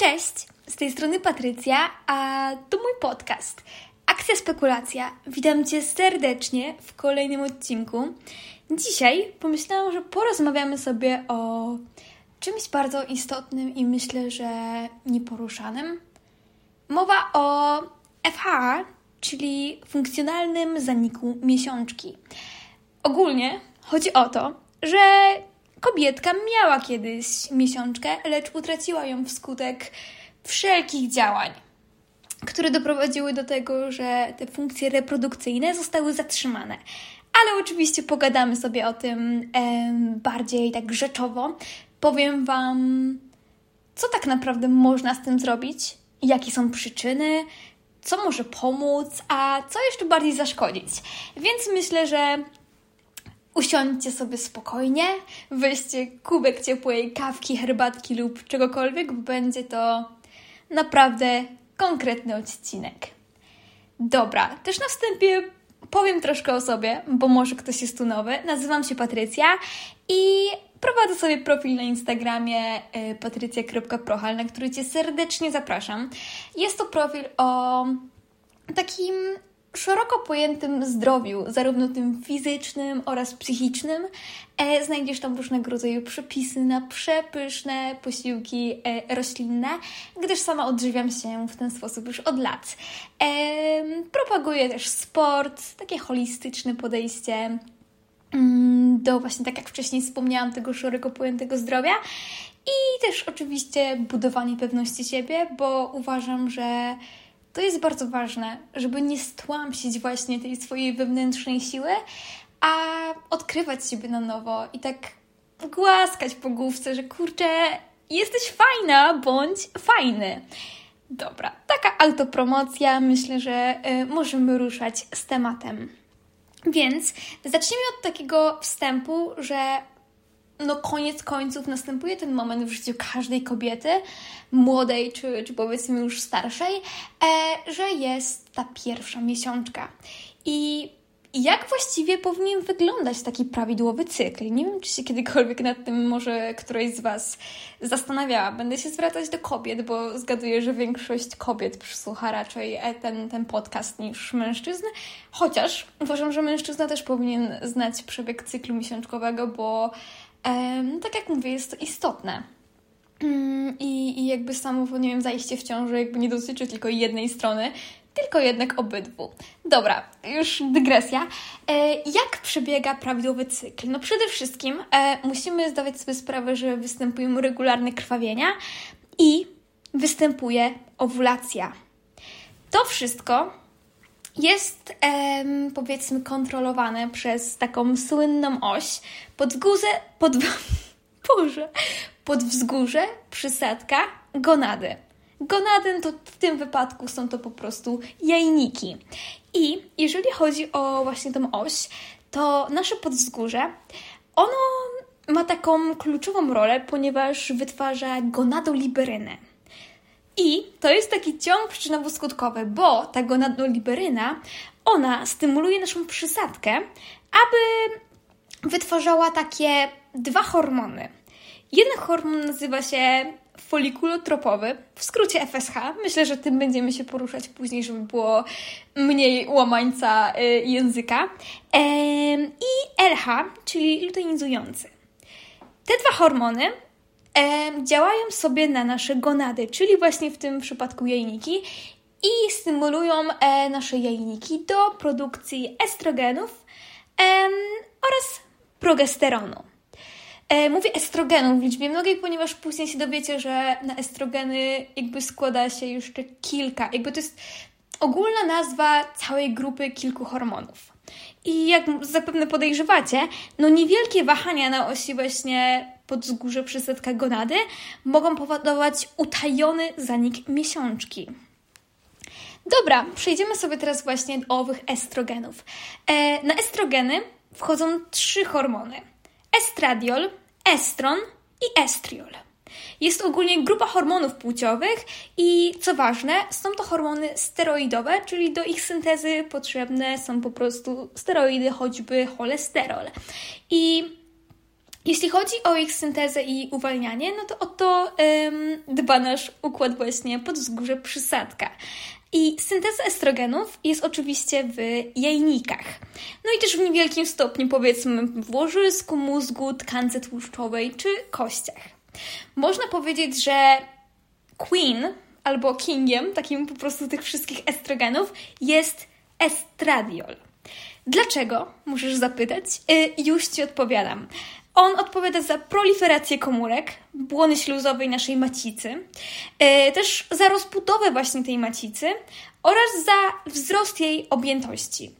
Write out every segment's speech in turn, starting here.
Cześć, z tej strony Patrycja, a to mój podcast. Akcja Spekulacja. Witam Cię serdecznie w kolejnym odcinku. Dzisiaj pomyślałam, że porozmawiamy sobie o czymś bardzo istotnym i myślę, że nieporuszanym. Mowa o FH, czyli funkcjonalnym zaniku miesiączki. Ogólnie chodzi o to, że Kobietka miała kiedyś miesiączkę, lecz utraciła ją wskutek wszelkich działań, które doprowadziły do tego, że te funkcje reprodukcyjne zostały zatrzymane. Ale oczywiście pogadamy sobie o tym bardziej tak rzeczowo. Powiem Wam, co tak naprawdę można z tym zrobić, jakie są przyczyny, co może pomóc, a co jeszcze bardziej zaszkodzić. Więc myślę, że Usiądźcie sobie spokojnie, weźcie kubek ciepłej kawki, herbatki lub czegokolwiek, bo będzie to naprawdę konkretny odcinek. Dobra, też na wstępie powiem troszkę o sobie, bo może ktoś jest tu nowy. Nazywam się Patrycja i prowadzę sobie profil na Instagramie y, patrycja.prochal, na który Cię serdecznie zapraszam. Jest to profil o takim szeroko pojętym zdrowiu, zarówno tym fizycznym oraz psychicznym, e, znajdziesz tam różnego rodzaju przepisy na przepyszne posiłki e, roślinne, gdyż sama odżywiam się w ten sposób już od lat. E, propaguję też sport, takie holistyczne podejście mm, do właśnie, tak jak wcześniej wspomniałam, tego szeroko pojętego zdrowia. I też oczywiście budowanie pewności siebie, bo uważam, że to jest bardzo ważne, żeby nie stłamsić właśnie tej swojej wewnętrznej siły, a odkrywać siebie na nowo i tak głaskać po główce, że kurczę, jesteś fajna bądź fajny. Dobra, taka autopromocja. Myślę, że y, możemy ruszać z tematem. Więc zacznijmy od takiego wstępu, że no koniec końców następuje ten moment w życiu każdej kobiety, młodej czy, czy powiedzmy już starszej, e, że jest ta pierwsza miesiączka. I jak właściwie powinien wyglądać taki prawidłowy cykl? Nie wiem, czy się kiedykolwiek nad tym może któraś z Was zastanawiała. Będę się zwracać do kobiet, bo zgaduję, że większość kobiet przysłucha raczej e, ten, ten podcast niż mężczyzn. Chociaż uważam, że mężczyzna też powinien znać przebieg cyklu miesiączkowego, bo tak jak mówię, jest to istotne. Mm, I, I jakby samo, nie wiem, zajście w ciąży jakby nie dotyczy tylko jednej strony, tylko jednak obydwu. Dobra, już dygresja. E, jak przebiega prawidłowy cykl? No przede wszystkim e, musimy zdawać sobie sprawę, że występują regularne krwawienia i występuje owulacja. To wszystko jest em, powiedzmy kontrolowane przez taką słynną oś pod wzgórze, pod, Boże, pod wzgórze, przysadka, gonady. Gonady to w tym wypadku są to po prostu jajniki. I jeżeli chodzi o właśnie tą oś, to nasze podwzgórze, ono ma taką kluczową rolę, ponieważ wytwarza gonadoliberynę. I to jest taki ciąg przyczynowo-skutkowy, bo ta gonadoliberyna, ona stymuluje naszą przysadkę, aby wytwarzała takie dwa hormony. Jeden hormon nazywa się folikulotropowy, w skrócie FSH. Myślę, że tym będziemy się poruszać później, żeby było mniej łamańca y, języka. I LH, czyli luteinizujący. Te dwa hormony e, działają sobie na nasze gonady, czyli właśnie w tym przypadku jajniki i stymulują e, nasze jajniki do produkcji estrogenów e, oraz progesteronu. E, mówię estrogenów w liczbie mnogiej, ponieważ później się dowiecie, że na estrogeny jakby składa się jeszcze kilka. Jakby to jest ogólna nazwa całej grupy kilku hormonów. I jak zapewne podejrzewacie, no niewielkie wahania na osi właśnie podzgórze przysetka gonady mogą powodować utajony zanik miesiączki. Dobra, przejdziemy sobie teraz właśnie do owych estrogenów. E, na estrogeny wchodzą trzy hormony: estradiol, estron i estriol. Jest ogólnie grupa hormonów płciowych i co ważne, są to hormony steroidowe, czyli do ich syntezy potrzebne są po prostu steroidy, choćby cholesterol. I Jeśli chodzi o ich syntezę i uwalnianie, no to o to ym, dba nasz układ właśnie pod wzgórze przysadka. I synteza estrogenów jest oczywiście w jajnikach. No i też w niewielkim stopniu, powiedzmy, w łożysku, mózgu, tkance tłuszczowej czy kościach. Można powiedzieć, że queen albo kingiem, takim po prostu tych wszystkich estrogenów, jest estradiol. Dlaczego? Możesz zapytać. Yy, już Ci odpowiadam. On odpowiada za proliferację komórek, błony śluzowej naszej macicy, yy, też za rozbudowę właśnie tej macicy oraz za wzrost jej objętości.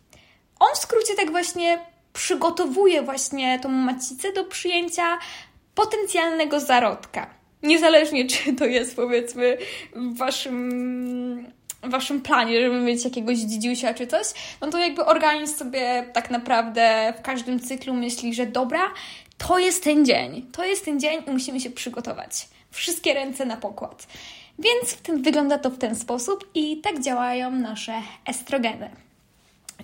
On w skrócie tak właśnie przygotowuje właśnie tą macicę do przyjęcia potencjalnego zarodka. Niezależnie, czy to jest powiedzmy w waszym w waszym planie, żeby mieć jakiegoś dzidziusia czy coś, no to jakby organizm sobie tak naprawdę w każdym cyklu myśli, że dobra, to jest ten dzień, to jest ten dzień i musimy się przygotować. Wszystkie ręce na pokład. Więc wygląda to w ten sposób i tak działają nasze estrogeny.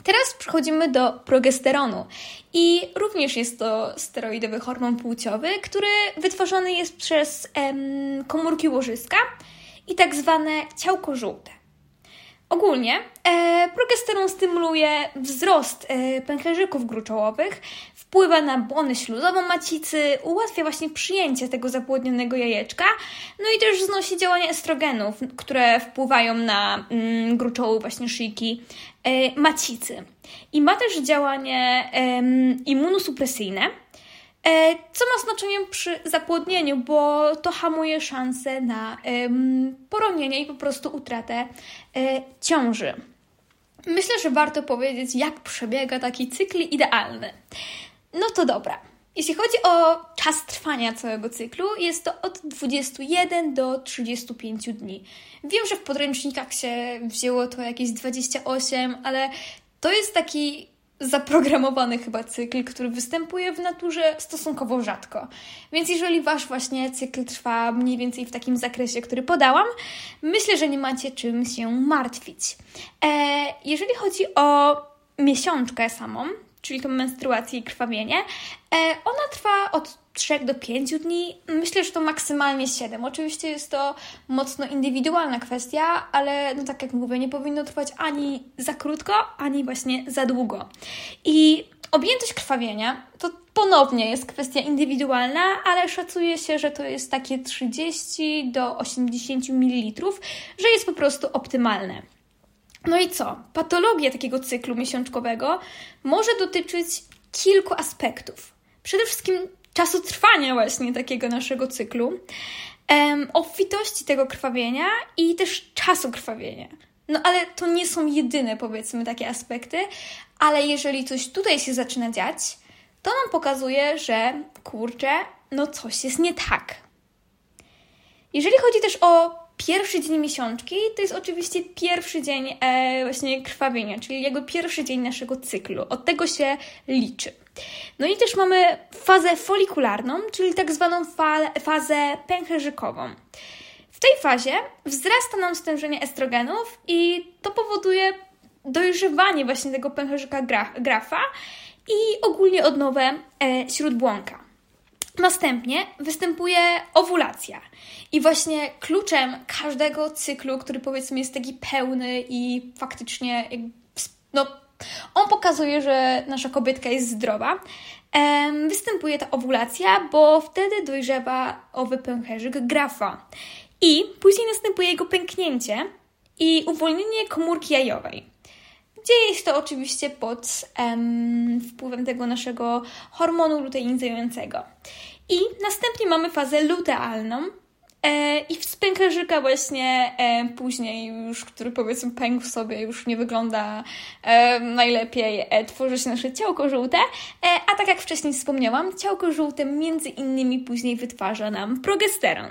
Teraz przechodzimy do progesteronu i również jest to steroidowy hormon płciowy, który wytworzony jest przez em, komórki łożyska i tak zwane ciałko żółte. Ogólnie e, progesteron stymuluje wzrost e, pęcherzyków gruczołowych, wpływa na błonę śluzową macicy, ułatwia właśnie przyjęcie tego zapłodnionego jajeczka, no i też znosi działanie estrogenów, które wpływają na mm, gruczoły właśnie szyjki e, macicy. I ma też działanie immunosupresyjne, e, co ma znaczenie przy zapłodnieniu, bo to hamuje szanse na poronienie i po prostu utratę e, ciąży. Myślę, że warto powiedzieć, jak przebiega taki cykl idealny. No to dobra. Jeśli chodzi o czas trwania całego cyklu, jest to od 21 do 35 dni. Wiem, że w podręcznikach się wzięło to jakieś 28, ale to jest taki zaprogramowany chyba cykl, który występuje w naturze stosunkowo rzadko. Więc jeżeli wasz właśnie cykl trwa mniej więcej w takim zakresie, który podałam, myślę, że nie macie czym się martwić. E, jeżeli chodzi o miesiączkę samą, czyli tą menstruację i krwawienie, e, ona trwa od 3 do 5 dni. Myślę, że to maksymalnie 7. Oczywiście jest to mocno indywidualna kwestia, ale no tak jak mówię, nie powinno trwać ani za krótko, ani właśnie za długo. I objętość krwawienia to ponownie jest kwestia indywidualna, ale szacuje się, że to jest takie 30 do 80 ml, że jest po prostu optymalne. No i co? Patologia takiego cyklu miesiączkowego może dotyczyć kilku aspektów. Przede wszystkim czasu trwania właśnie takiego naszego cyklu, um, obfitości tego krwawienia i też czasu krwawienia. No ale to nie są jedyne, powiedzmy, takie aspekty, ale jeżeli coś tutaj się zaczyna dziać, to nam pokazuje, że kurczę, no coś jest nie tak. Jeżeli chodzi też o Pierwszy dzień miesiączki to jest oczywiście pierwszy dzień e, właśnie krwawienia, czyli jakby pierwszy dzień naszego cyklu. Od tego się liczy. No i też mamy fazę folikularną, czyli tak zwaną fa fazę pęcherzykową. W tej fazie wzrasta nam stężenie estrogenów i to powoduje dojrzewanie właśnie tego pęcherzyka grafa i ogólnie odnowę e, śródbłąka. Następnie występuje owulacja. I właśnie kluczem każdego cyklu, który powiedzmy jest taki pełny i faktycznie no, on pokazuje, że nasza kobietka jest zdrowa, występuje ta owulacja, bo wtedy dojrzewa owy pęcherzyk grafa. I później następuje jego pęknięcie i uwolnienie komórki jajowej. Dzieje się to oczywiście pod em, wpływem tego naszego hormonu luteinizującego. I następnie mamy fazę lutealną, i z pęcherzyka właśnie e, później już, który powiedzmy pękł sobie, już nie wygląda e, najlepiej, e, tworzy się nasze ciałko żółte, e, a tak jak wcześniej wspomniałam, ciałko żółte między innymi później wytwarza nam progesteron.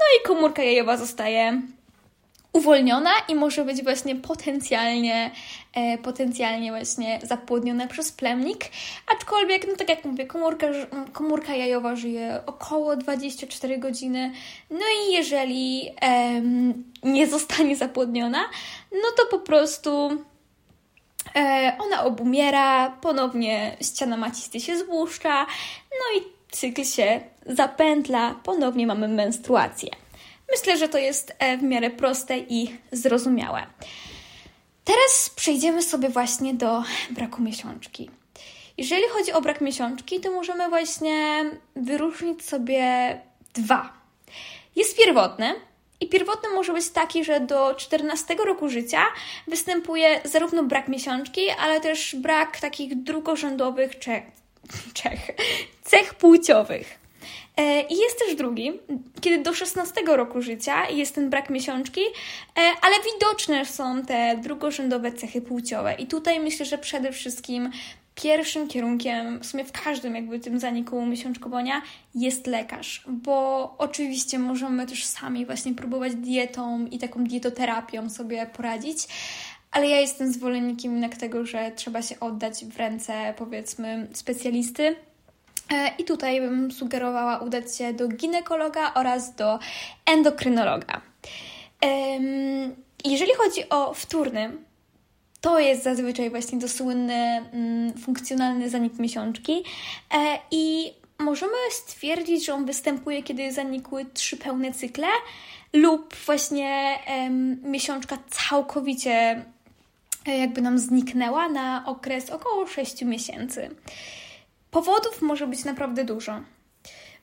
No i komórka jajowa zostaje uwolniona i może być właśnie potencjalnie, e, potencjalnie właśnie zapłodniona przez plemnik, aczkolwiek, no tak jak mówię, komórka, komórka jajowa żyje około 24 godziny, no i jeżeli e, nie zostanie zapłodniona, no to po prostu e, ona obumiera, ponownie ściana macisty się zbłuszcza, no i cykl się zapętla, ponownie mamy menstruację. Myślę, że to jest e, w miarę proste i zrozumiałe. Teraz przejdziemy sobie właśnie do braku miesiączki. Jeżeli chodzi o brak miesiączki, to możemy właśnie wyróżnić sobie dwa. Jest pierwotny, i pierwotny może być taki, że do 14 roku życia występuje zarówno brak miesiączki, ale też brak takich drugorzędowych czech, czech, cech płciowych. E, I jest też drugi, kiedy do 16 roku życia jest ten brak miesiączki, e, ale widoczne są te drugorzędowe cechy płciowe. I tutaj myślę, że przede wszystkim pierwszym kierunkiem, w sumie w każdym jakby tym zaniku miesiączkowania jest lekarz, bo oczywiście możemy też sami właśnie próbować dietą i taką dietoterapią sobie poradzić, ale ja jestem zwolennikiem jednak tego, że trzeba się oddać w ręce powiedzmy specjalisty. E, I tutaj bym sugerowała udać się do ginekologa oraz do endokrynologa. Jeżeli chodzi o wtórny, to jest zazwyczaj właśnie to słynny mm, funkcjonalny zanik miesiączki e, i możemy stwierdzić, że on występuje, kiedy zanikły trzy pełne cykle lub właśnie miesiączka całkowicie e, jakby nam zniknęła na okres około 6 miesięcy. Powodów może być naprawdę dużo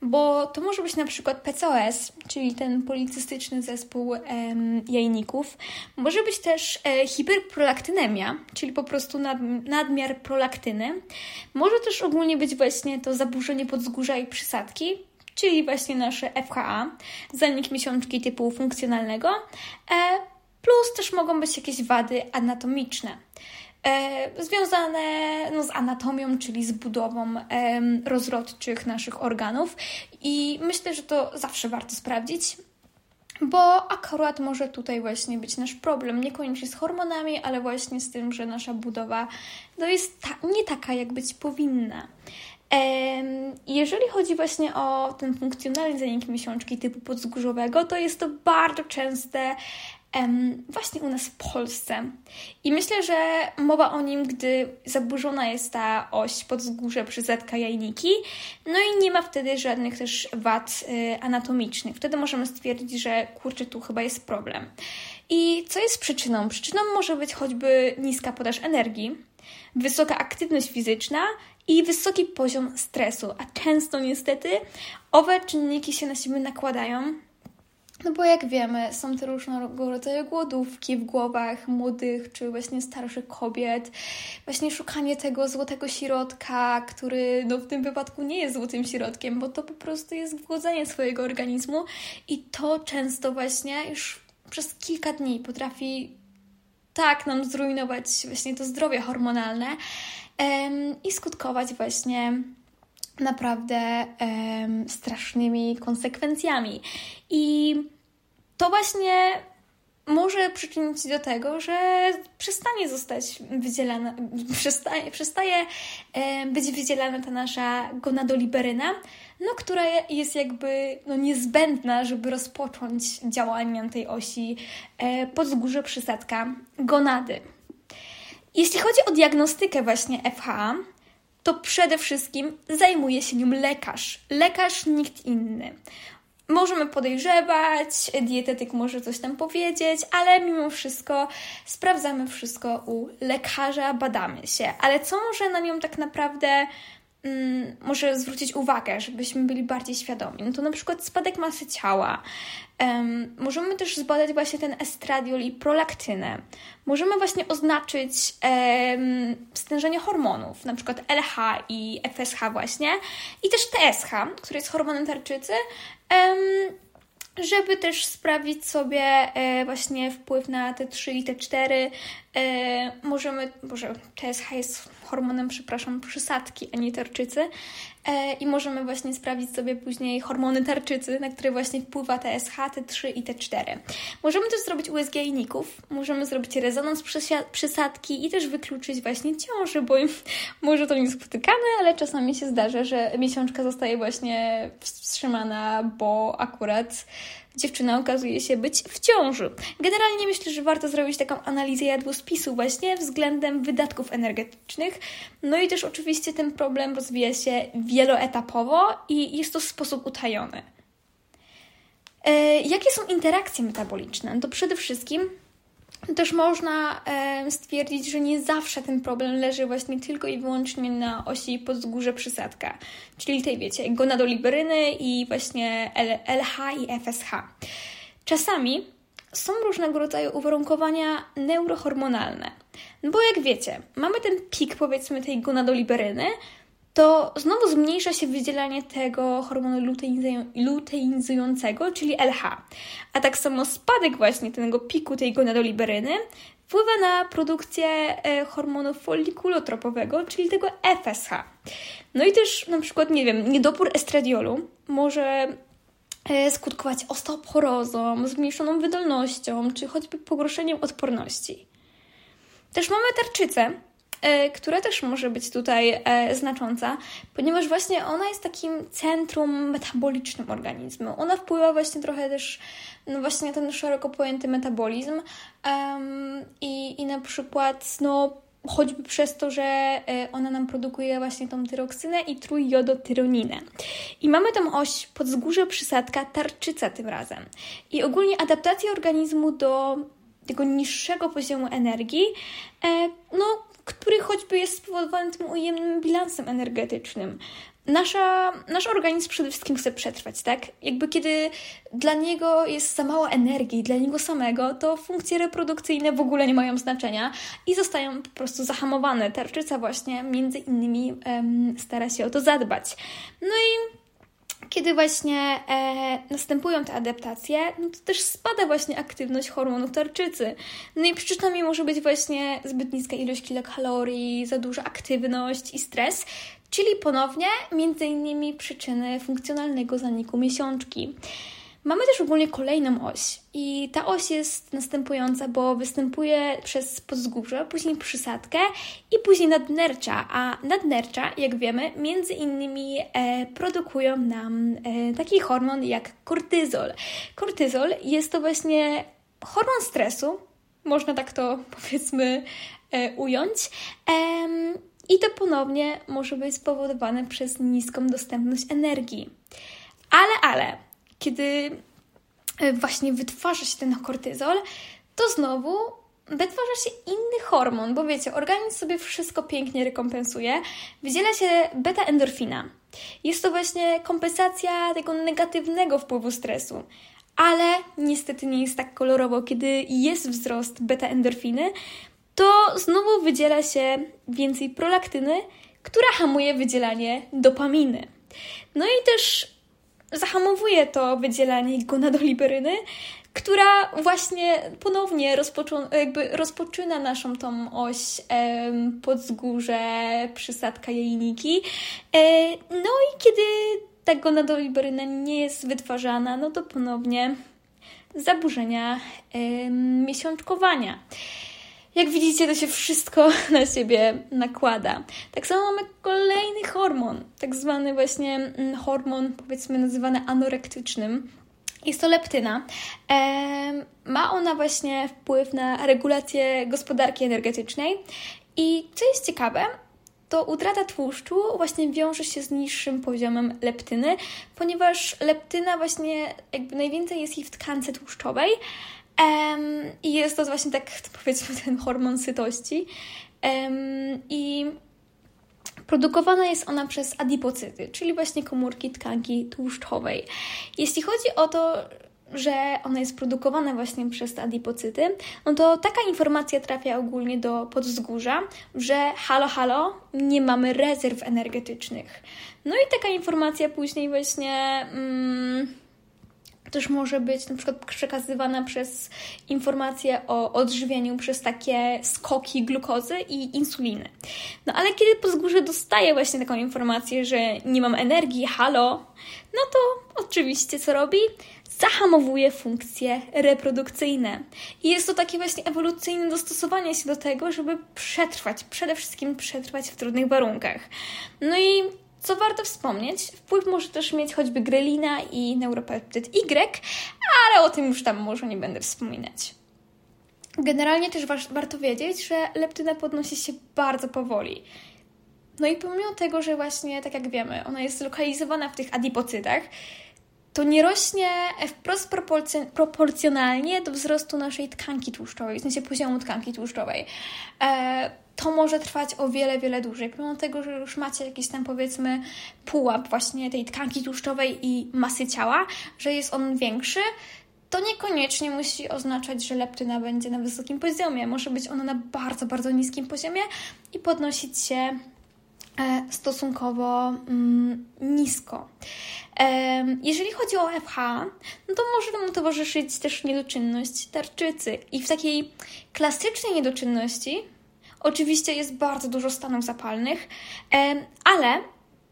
bo to może być na przykład PCOS, czyli ten policystyczny zespół em, jajników. Może być też e, hiperprolaktynemia, czyli po prostu nad, nadmiar prolaktyny. Może też ogólnie być właśnie to zaburzenie podzgórza i przysadki, czyli właśnie nasze FHA, zanik miesiączki typu funkcjonalnego, e, plus też mogą być jakieś wady anatomiczne. E, związane no, z anatomią, czyli z budową rozrodczych naszych organów. I myślę, że to zawsze warto sprawdzić. Bo akurat może tutaj właśnie być nasz problem, niekoniecznie z hormonami, ale właśnie z tym, że nasza budowa no jest ta, nie taka, jak być powinna. Jeżeli chodzi właśnie o ten funkcjonalny zanik miesiączki typu podzgórzowego, to jest to bardzo częste właśnie u nas w Polsce. I myślę, że mowa o nim, gdy zaburzona jest ta oś podzgórze przyzetka jajniki, no i nie ma wtedy żadnych też wad y, anatomicznych. Wtedy możemy stwierdzić, że kurczę, tu chyba jest problem. I co jest przyczyną? Przyczyną może być choćby niska podaż energii, wysoka aktywność fizyczna i wysoki poziom stresu, a często niestety owe czynniki się na siebie nakładają no bo jak wiemy, są te różnego rodzaju głodówki w głowach młodych czy właśnie starszych kobiet. Właśnie szukanie tego złotego środka, który no w tym wypadku nie jest złotym środkiem, bo to po prostu jest głodzenie swojego organizmu i to często właśnie już przez kilka dni potrafi tak nam zrujnować właśnie to zdrowie hormonalne i skutkować właśnie naprawdę um, strasznymi konsekwencjami. I to właśnie może przyczynić się do tego, że przestanie zostać wydzielana, przestaje, przestaje być wydzielana ta nasza gonadoliberyna, no, która jest jakby no, niezbędna, żeby rozpocząć działanie tej osi e, podzgórze przysadka gonady. Jeśli chodzi o diagnostykę właśnie FH, to przede wszystkim zajmuje się nią lekarz. Lekarz, nikt inny. Możemy podejrzewać, dietetyk może coś tam powiedzieć, ale mimo wszystko sprawdzamy wszystko u lekarza, badamy się. Ale co może na nią tak naprawdę mm, może zwrócić uwagę, żebyśmy byli bardziej świadomi? No to na przykład spadek masy ciała, Um, możemy też zbadać właśnie ten estradiol i prolaktynę. Możemy właśnie oznaczyć um, stężenie hormonów, na przykład LH i FSH właśnie i też TSH, który jest hormonem tarczycy, um, żeby też sprawdzić sobie e, właśnie wpływ na T3 i T4. E, możemy, może TSH jest hormonem, przepraszam, przysadki, a nie tarczycy. E, I możemy właśnie sprawdzić sobie później hormony tarczycy, na które właśnie wpływa TSH, T3 i T4. Możemy też zrobić USG jajników, możemy zrobić rezonans przysadki i też wykluczyć właśnie ciąży, bo może to niespotykane, ale czasami się zdarza, że miesiączka zostaje właśnie wstrzymana, bo akurat dziewczyna okazuje się być w ciąży. Generalnie myślę, że warto zrobić taką analizę jadłospisu właśnie względem wydatków energetycznych. No i też oczywiście ten problem rozwija się wieloetapowo i jest to sposób utajony. E, jakie są interakcje metaboliczne? To przede wszystkim też można stwierdzić, że nie zawsze ten problem leży właśnie tylko i wyłącznie na osi podzgórze przysadka, czyli tej wiecie, gonadoliberyny i właśnie LH i FSH. Czasami są różnego rodzaju uwarunkowania neurohormonalne. No bo jak wiecie, mamy ten pik powiedzmy tej gonadoliberyny, to znowu zmniejsza się wydzielanie tego hormonu luteinizującego, czyli LH. A tak samo spadek właśnie tego piku tej gonadoliberyny wpływa na produkcję e, hormonu folikulotropowego, czyli tego FSH. No i też na przykład, nie wiem, niedobór estradiolu może e, skutkować osteoporozą, zmniejszoną wydolnością, czy choćby pogorszeniem odporności. Też mamy tarczycę, która też może być tutaj e, znacząca, ponieważ właśnie ona jest takim centrum metabolicznym organizmu. Ona wpływa właśnie trochę też no właśnie na ten szeroko pojęty metabolizm um, i, i na przykład no choćby przez to, że e, ona nam produkuje właśnie tą tyroksynę i trójjodotyroninę. I mamy tą oś podzgórze przysadka tarczyca tym razem. I ogólnie adaptacja organizmu do tego niższego poziomu energii, no który choćby jest spowodowany tym ujemnym bilansem energetycznym. Nasza, nasz organizm przede wszystkim chce przetrwać, tak? Jakby kiedy dla niego jest za mało energii, dla niego samego, to funkcje reprodukcyjne w ogóle nie mają znaczenia i zostają po prostu zahamowane. Tarczyca właśnie między innymi um, stara się o to zadbać. No i kiedy właśnie e, następują te adaptacje, no to też spada właśnie aktywność hormonów tarczycy. No i przyczynami może być właśnie zbyt niska ilość kilokalorii, za duża aktywność i stres, czyli ponownie między innymi przyczyny funkcjonalnego zaniku miesiączki. Mamy też ogólnie kolejną oś i ta oś jest następująca, bo występuje przez podzgórze, później przysadkę i później nadnercza, a nadnercza, jak wiemy, między innymi e, produkują nam e, taki hormon jak kortyzol. Kortyzol jest to właśnie hormon stresu, można tak to powiedzmy e, ująć. I to ponownie może być spowodowane przez niską dostępność energii. Ale, ale, kiedy e, właśnie wytwarza się ten kortyzol, to znowu wytwarza się inny hormon, bo wiecie, organizm sobie wszystko pięknie rekompensuje. Wydziela się beta-endorfina. Jest to właśnie kompensacja tego negatywnego wpływu stresu. Ale niestety nie jest tak kolorowo, kiedy jest wzrost beta-endorfiny, to znowu wydziela się więcej prolaktyny, która hamuje wydzielanie dopaminy. No i też zahamowuje to wydzielanie gonadoliberyny, która właśnie ponownie jakby rozpoczyna naszą tą oś em, podzgórze, przysadka jajniki. E, no i kiedy ta gonadoliberyna nie jest wytwarzana, no to ponownie zaburzenia em, miesiączkowania. Jak widzicie, to się wszystko na siebie nakłada. Tak samo mamy kolejny hormon, tak zwany właśnie mm, hormon, powiedzmy, nazywany anorektycznym. Jest to leptyna. ma ona właśnie wpływ na regulację gospodarki energetycznej. I co jest ciekawe, to utrata tłuszczu właśnie wiąże się z niższym poziomem leptyny, ponieważ leptyna właśnie jakby najwięcej jest jej w tkance tłuszczowej, I jest to właśnie tak, powiedzmy, ten hormon sytości. I produkowana jest ona przez adipocyty, czyli właśnie komórki tkanki tłuszczowej. Jeśli chodzi o to, że ona jest produkowana właśnie przez adipocyty, no to taka informacja trafia ogólnie do podzgórza, że halo, halo, nie mamy rezerw energetycznych. No i taka informacja później właśnie... Mm, też może być na przykład przekazywana przez informacje o odżywieniu przez takie skoki glukozy i insuliny. No ale kiedy pozgórze dostaje właśnie taką informację, że nie mam energii, halo, no to oczywiście co robi? Zahamowuje funkcje reprodukcyjne. I jest to takie właśnie ewolucyjne dostosowanie się do tego, żeby przetrwać, przede wszystkim przetrwać w trudnych warunkach. No i Co warto wspomnieć, wpływ może też mieć choćby grelina i neuropeptyd Y, ale o tym już tam może nie będę wspominać. Generalnie też wa warto wiedzieć, że leptyna podnosi się bardzo powoli. No i pomimo tego, że właśnie, tak jak wiemy, ona jest zlokalizowana w tych adipocytach, to nie rośnie wprost proporcjonalnie do wzrostu naszej tkanki tłuszczowej, w sensie poziomu tkanki tłuszczowej. E, to może trwać o wiele, wiele dłużej. Pomimo tego, że już macie jakiś tam powiedzmy pułap właśnie tej tkanki tłuszczowej i masy ciała, że jest on większy, to niekoniecznie musi oznaczać, że leptyna będzie na wysokim poziomie. Może być ona na bardzo, bardzo niskim poziomie i podnosić się e, stosunkowo mm, nisko. Jeżeli chodzi o FH, no to może mu towarzyszyć też niedoczynność tarczycy. I w takiej klasycznej niedoczynności oczywiście jest bardzo dużo stanów zapalnych, ale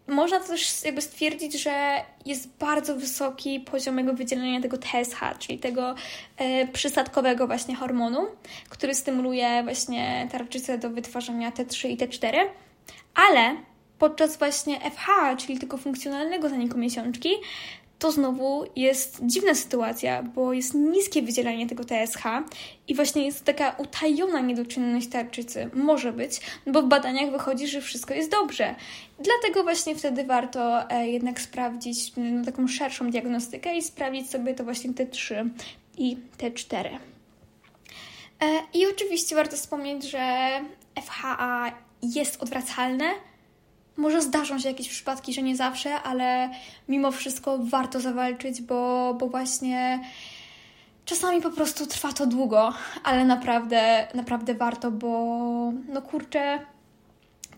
można też jakby stwierdzić, że jest bardzo wysoki poziom jego wydzielenia tego TSH, czyli tego e, przysadkowego właśnie hormonu, który stymuluje właśnie tarczycę do wytwarzania T3 i T4, ale podczas właśnie FH, czyli tego funkcjonalnego zaniku miesiączki, to znowu jest dziwna sytuacja, bo jest niskie wydzielanie tego TSH i właśnie jest taka utajona niedoczynność tarczycy. Może być, bo w badaniach wychodzi, że wszystko jest dobrze. Dlatego właśnie wtedy warto e, jednak sprawdzić no, taką szerszą diagnostykę i sprawdzić sobie to właśnie T3 i T4. E, I oczywiście warto wspomnieć, że FHA jest odwracalne, może zdarzą się jakieś przypadki, że nie zawsze, ale mimo wszystko warto zawalczyć, bo, bo właśnie czasami po prostu trwa to długo, ale naprawdę, naprawdę warto, bo no kurczę,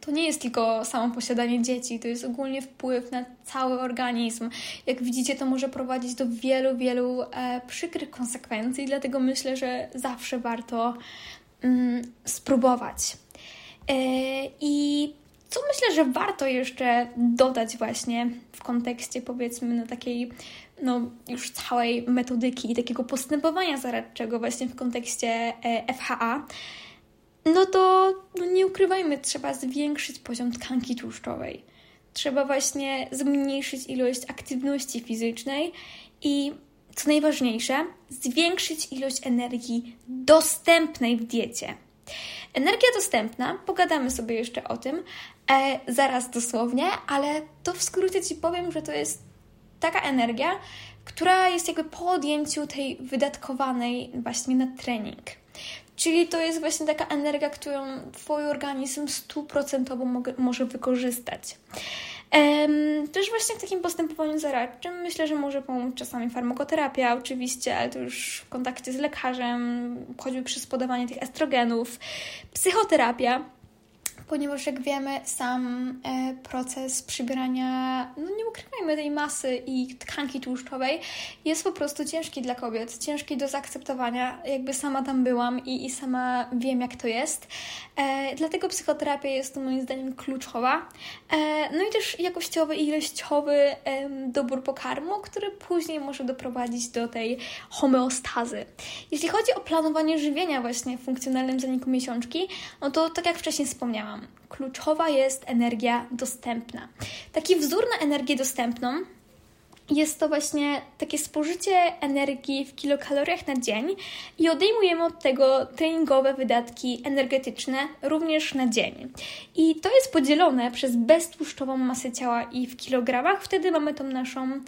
to nie jest tylko samo posiadanie dzieci, to jest ogólnie wpływ na cały organizm. Jak widzicie, to może prowadzić do wielu, wielu e, przykrych konsekwencji, dlatego myślę, że zawsze warto mm, spróbować. E, I co myślę, że warto jeszcze dodać właśnie w kontekście powiedzmy na takiej no, już całej metodyki i takiego postępowania zaradczego właśnie w kontekście e, FHA, no to no nie ukrywajmy, trzeba zwiększyć poziom tkanki tłuszczowej. Trzeba właśnie zmniejszyć ilość aktywności fizycznej i co najważniejsze, zwiększyć ilość energii dostępnej w diecie. Energia dostępna, pogadamy sobie jeszcze o tym, e, zaraz dosłownie, ale to w skrócie Ci powiem, że to jest taka energia, która jest jakby po odjęciu tej wydatkowanej właśnie na trening. Czyli to jest właśnie taka energia, którą Twój organizm stuprocentowo może wykorzystać. Też właśnie w takim postępowaniu zaradczym myślę, że może pomóc czasami farmakoterapia, oczywiście, ale to już w kontakcie z lekarzem, choćby przez podawanie tych estrogenów, psychoterapia ponieważ jak wiemy, sam e, proces przybierania, no nie ukrywajmy tej masy i tkanki tłuszczowej jest po prostu ciężki dla kobiet, ciężki do zaakceptowania. Jakby sama tam byłam i, i sama wiem, jak to jest. E, dlatego psychoterapia jest moim zdaniem kluczowa. E, no i też jakościowy i ilościowy e, dobór pokarmu, który później może doprowadzić do tej homeostazy. Jeśli chodzi o planowanie żywienia właśnie w funkcjonalnym zaniku miesiączki, no to tak jak wcześniej wspomniałam, kluczowa jest energia dostępna. Taki wzór na energię dostępną jest to właśnie takie spożycie energii w kilokaloriach na dzień i odejmujemy od tego treningowe wydatki energetyczne również na dzień. I to jest podzielone przez beztłuszczową masę ciała i w kilogramach, wtedy mamy tą naszą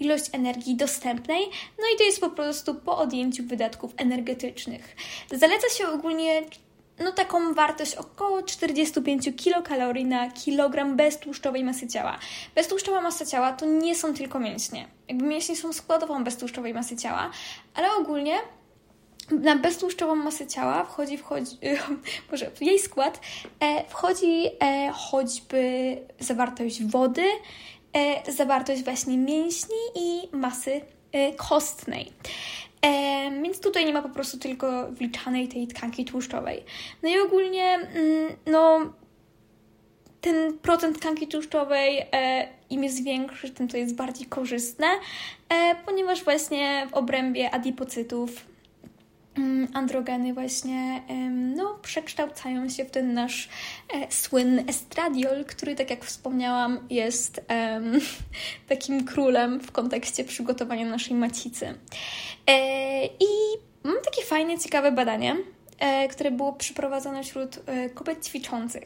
ilość energii dostępnej, no i to jest po prostu po odjęciu wydatków energetycznych. Zaleca się ogólnie no taką wartość około 45 kilokalorii na kilogram beztłuszczowej masy ciała. Beztłuszczowa masa ciała to nie są tylko mięśnie. Jakby mięśnie są składową beztłuszczowej masy ciała, ale ogólnie na beztłuszczową masę ciała wchodzi, wchodzi może w jej skład e, wchodzi e, choćby zawartość wody, e, zawartość właśnie mięśni i masy kostnej. E, więc tutaj nie ma po prostu tylko wliczanej tej tkanki tłuszczowej. No i ogólnie, mm, no, ten procent tkanki tłuszczowej e, im jest większy, tym to jest bardziej korzystne, e, ponieważ właśnie w obrębie adipocytów androgeny właśnie no, przekształcają się w ten nasz e, słynny estradiol, który, tak jak wspomniałam, jest takim królem w kontekście przygotowania naszej macicy. E, I mam takie fajne, ciekawe badanie, E, które było przeprowadzone wśród e, kobiet ćwiczących.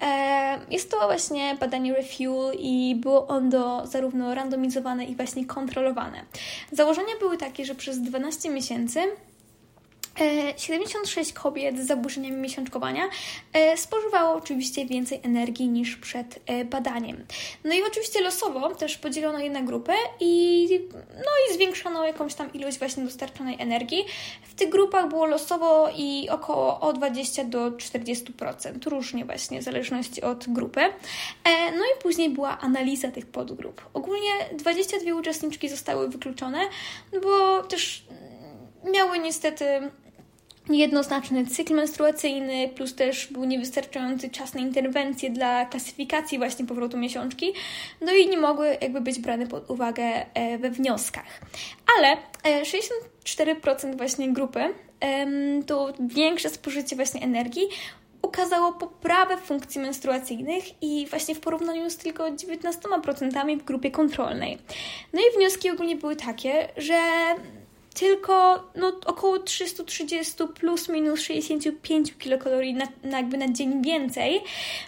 E, jest to właśnie badanie Refuel i było ono zarówno randomizowane i właśnie kontrolowane. Założenia były takie, że przez 12 miesięcy 76 e, kobiet z zaburzeniami miesiączkowania e, spożywało oczywiście więcej energii niż przed e, badaniem. No i oczywiście losowo też podzielono je na grupę i, no i zwiększono jakąś tam ilość właśnie dostarczonej energii. W tych grupach było losowo i około od 20 do 40%, różnie właśnie w zależności od grupy. No i później była analiza tych podgrup. Ogólnie 22 uczestniczki zostały wykluczone, bo też miały niestety jednoznaczny cykl menstruacyjny, plus też był niewystarczający czas na interwencję dla klasyfikacji właśnie powrotu miesiączki, no i nie mogły jakby być brane pod uwagę e, we wnioskach. Ale 64% e, właśnie grupy to większe spożycie właśnie energii ukazało poprawę funkcji menstruacyjnych i właśnie w porównaniu z tylko 19% w grupie kontrolnej. No i wnioski ogólnie były takie, że tylko no, około 330 plus minus 65 kilokalorii na, na, jakby na dzień więcej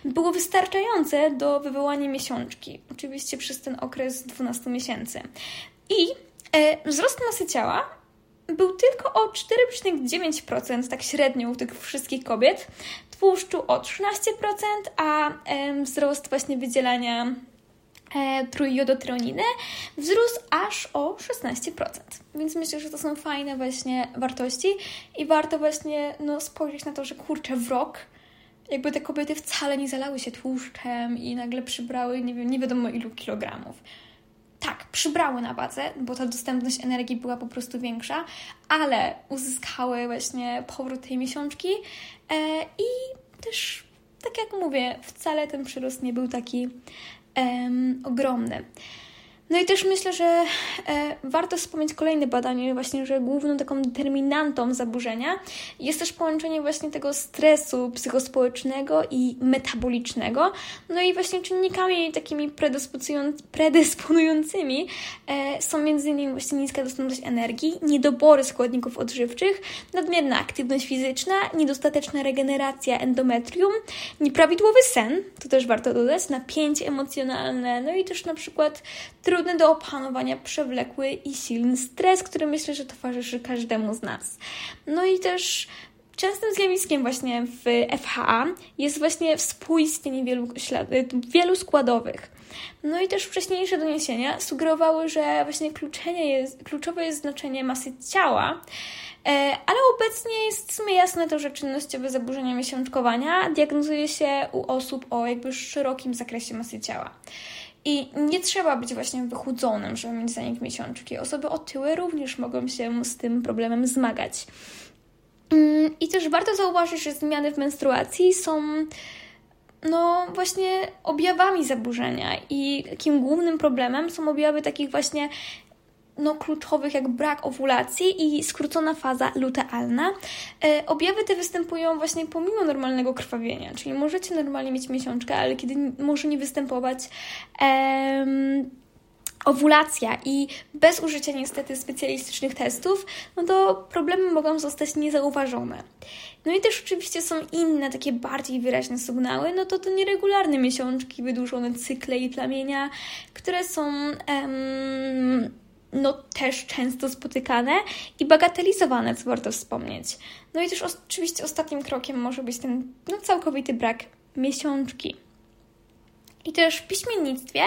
było wystarczające do wywołania miesiączki. Oczywiście przez ten okres 12 miesięcy. I e, wzrost masy ciała był tylko o 4,9% tak średnio u tych wszystkich kobiet, tłuszczu o 13%, a e, wzrost właśnie wydzielania e, wzrósł aż o 16%. Więc myślę, że to są fajne właśnie wartości i warto właśnie no, spojrzeć na to, że kurczę, w rok jakby te kobiety wcale nie zalały się tłuszczem i nagle przybrały nie, wiem, nie wiadomo ilu kilogramów. Tak, przybrały na wadze, bo ta dostępność energii była po prostu większa, ale uzyskały właśnie powrót tej miesiączki e, i też, tak jak mówię, wcale ten przyrost nie był taki ogromny. No i też myślę, że e, warto wspomnieć kolejne badanie, właśnie, że główną taką determinantą zaburzenia jest też połączenie właśnie tego stresu psychospołecznego i metabolicznego. No i właśnie czynnikami takimi predysponującymi e, są m.in. właśnie niska dostępność energii, niedobory składników odżywczych, nadmierna aktywność fizyczna, niedostateczna regeneracja endometrium, nieprawidłowy sen, to też warto dodać, napięcie emocjonalne, no i też na przykład trudny do opanowania przewlekły i silny stres, który myślę, że towarzyszy każdemu z nas. No i też częstym zjawiskiem właśnie w FHA jest właśnie współistnienie wielu, wielu składowych. No i też wcześniejsze doniesienia sugerowały, że właśnie jest, kluczowe jest znaczenie masy ciała, e, ale obecnie jest w sumie jasne to, że czynnościowe zaburzenia miesiączkowania diagnozuje się u osób o jakby szerokim zakresie masy ciała. I nie trzeba być właśnie wychudzonym, żeby mieć zanik miesiączki. Osoby otyłe również mogą się z tym problemem zmagać. Mm, I też warto zauważyć, że zmiany w menstruacji są no właśnie objawami zaburzenia i takim głównym problemem są objawy takich właśnie no, kluczowych jak brak owulacji i skrócona faza lutealna. E, objawy te występują właśnie pomimo normalnego krwawienia, czyli możecie normalnie mieć miesiączkę, ale kiedy może nie występować owulacja i bez użycia niestety specjalistycznych testów, no to problemy mogą zostać niezauważone. No i też oczywiście są inne takie bardziej wyraźne sygnały, no to to nieregularne miesiączki, wydłużone cykle i plamienia, które są em, no też często spotykane i bagatelizowane, co warto wspomnieć. No i też oczywiście ostatnim krokiem może być ten no, całkowity brak miesiączki. I też w piśmiennictwie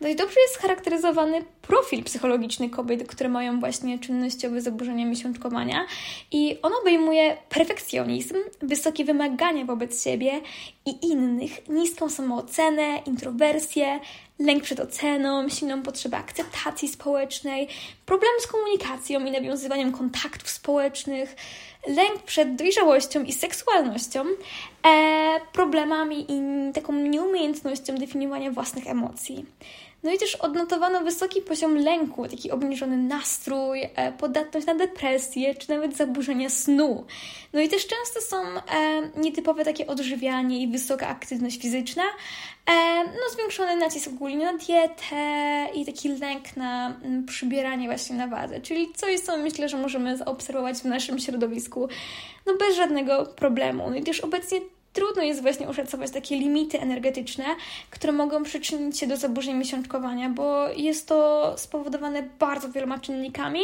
dość dobrze jest scharakteryzowany profil psychologiczny kobiet, które mają właśnie czynnościowe zaburzenia miesiączkowania i on obejmuje perfekcjonizm, wysokie wymagania wobec siebie i innych, niską samoocenę, introwersję, lęk przed oceną, silną potrzebę akceptacji społecznej, problem z komunikacją i nawiązywaniem kontaktów społecznych, lęk przed dojrzałością i seksualnością, e, problemami i taką nieumiejętnością definiowania własnych emocji. No i też odnotowano wysoki poziom lęku, taki obniżony nastrój, e, podatność na depresję, czy nawet zaburzenia snu. No i też często są e, nietypowe takie odżywianie i wysoka aktywność fizyczna, e, no zwiększony nacisk ogólnie na dietę i taki lęk na przybieranie właśnie na wadze, czyli coś, co myślę, że możemy zaobserwować w naszym środowisku, no bez żadnego problemu. No i też obecnie trudno jest właśnie oszacować takie limity energetyczne, które mogą przyczynić się do zaburzeń miesiączkowania, bo jest to spowodowane bardzo wieloma czynnikami,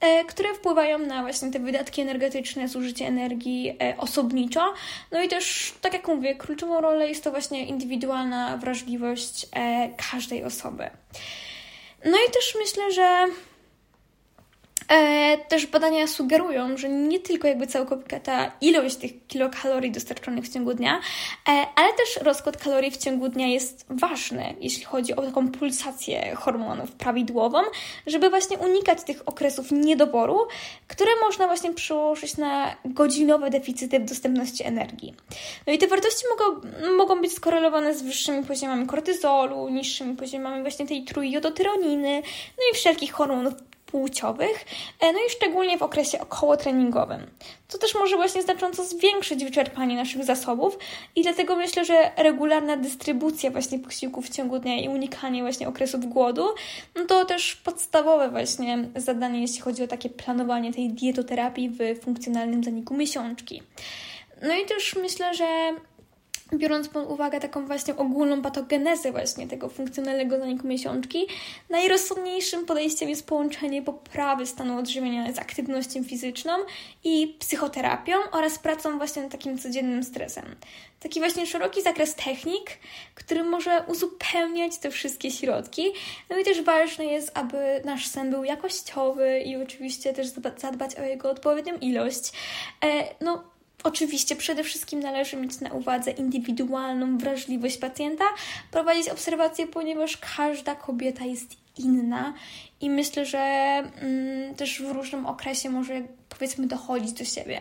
e, które wpływają na właśnie te wydatki energetyczne, zużycie energii e, osobniczo. No i też, tak jak mówię, kluczową rolę jest to właśnie indywidualna wrażliwość e, każdej osoby. No i też myślę, że E, też badania sugerują, że nie tylko jakby całkowita ilość tych kilokalorii dostarczonych w ciągu dnia, e, ale też rozkład kalorii w ciągu dnia jest ważny, jeśli chodzi o taką pulsację hormonów prawidłową, żeby właśnie unikać tych okresów niedoboru, które można właśnie przełożyć na godzinowe deficyty w dostępności energii. No i te wartości mogą, mogą być skorelowane z wyższymi poziomami kortyzolu, niższymi poziomami właśnie tej trójjodotyroniny, no i wszelkich hormonów płciowych, e, no i szczególnie w okresie okołotreningowym. To też może właśnie znacząco zwiększyć wyczerpanie naszych zasobów i dlatego myślę, że regularna dystrybucja właśnie posiłków w ciągu dnia i unikanie właśnie okresów głodu, no to też podstawowe właśnie zadanie, jeśli chodzi o takie planowanie tej dietoterapii w funkcjonalnym zaniku miesiączki. No i też myślę, że biorąc pod uwagę taką właśnie ogólną patogenezę właśnie tego funkcjonalnego zaniku miesiączki, najrozsądniejszym podejściem jest połączenie poprawy stanu odżywienia z aktywnością fizyczną i psychoterapią oraz pracą właśnie nad takim codziennym stresem. Taki właśnie szeroki zakres technik, który może uzupełniać te wszystkie środki. No i też ważne jest, aby nasz sen był jakościowy i oczywiście też zadbać o jego odpowiednią ilość. E, no, Oczywiście przede wszystkim należy mieć na uwadze indywidualną wrażliwość pacjenta, prowadzić obserwacje, ponieważ każda kobieta jest inna i myślę, że mm, też w różnym okresie może powiedzmy dochodzić do siebie.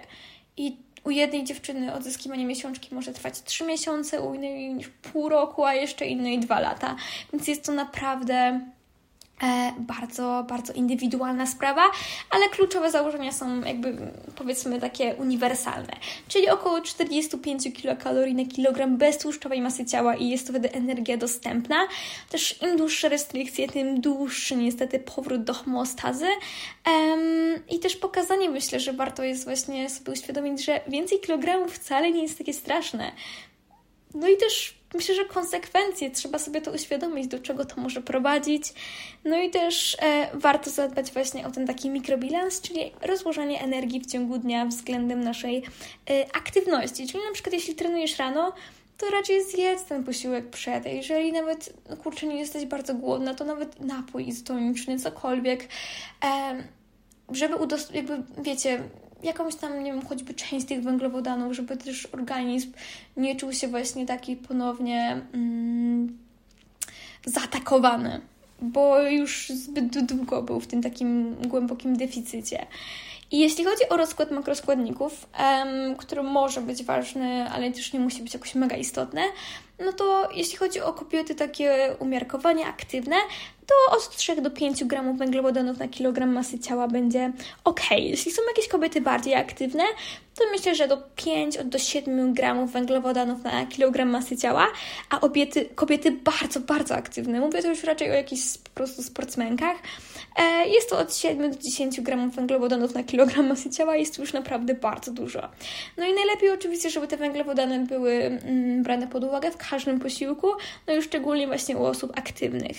I u jednej dziewczyny odzyskiwanie miesiączki może trwać 3 miesiące, u innej pół roku, a jeszcze innej 2 lata. Więc jest to naprawdę bardzo, bardzo indywidualna sprawa, ale kluczowe założenia są jakby powiedzmy takie uniwersalne, czyli około 45 kilokalorii na kilogram bez tłuszczowej masy ciała i jest to wtedy energia dostępna. Też im dłuższe restrykcje, tym dłuższy niestety powrót do homeostazy i też pokazanie myślę, że warto jest właśnie sobie uświadomić, że więcej kilogramów wcale nie jest takie straszne. No i też myślę, że konsekwencje trzeba sobie to uświadomić, do czego to może prowadzić. No i też e, warto zadbać właśnie o ten taki mikrobilans, czyli rozłożenie energii w ciągu dnia względem naszej e, aktywności. Czyli na przykład jeśli trenujesz rano, to raczej zjedz ten posiłek przed. Jeżeli nawet, no kurczę, nie jesteś bardzo głodna, to nawet napój izotoniczny, cokolwiek, e, żeby udostępnić, jakby, wiecie, jakąś tam, nie wiem, choćby część tych węglowodanów, żeby też organizm nie czuł się właśnie taki ponownie mm, zaatakowany, bo już zbyt długo był w tym takim głębokim deficycie. I jeśli chodzi o rozkład makroskładników, um, który może być ważny, ale też nie musi być jakoś mega istotny, no to jeśli chodzi o kobiety takie umiarkowanie aktywne, to od 3 do 5 gramów węglowodanów na kilogram masy ciała będzie ok. Jeśli są jakieś kobiety bardziej aktywne, to myślę, że do 5 do 7 gramów węglowodanów na kilogram masy ciała, a kobiety, kobiety bardzo, bardzo aktywne, mówię to już raczej o jakichś po prostu sportsmenkach, jest to od 7 do 10 gramów węglowodanów na kilogram masy ciała, jest to już naprawdę bardzo dużo. No i najlepiej oczywiście, żeby te węglowodany były mm, brane pod uwagę w każdym posiłku, no i szczególnie właśnie u osób aktywnych.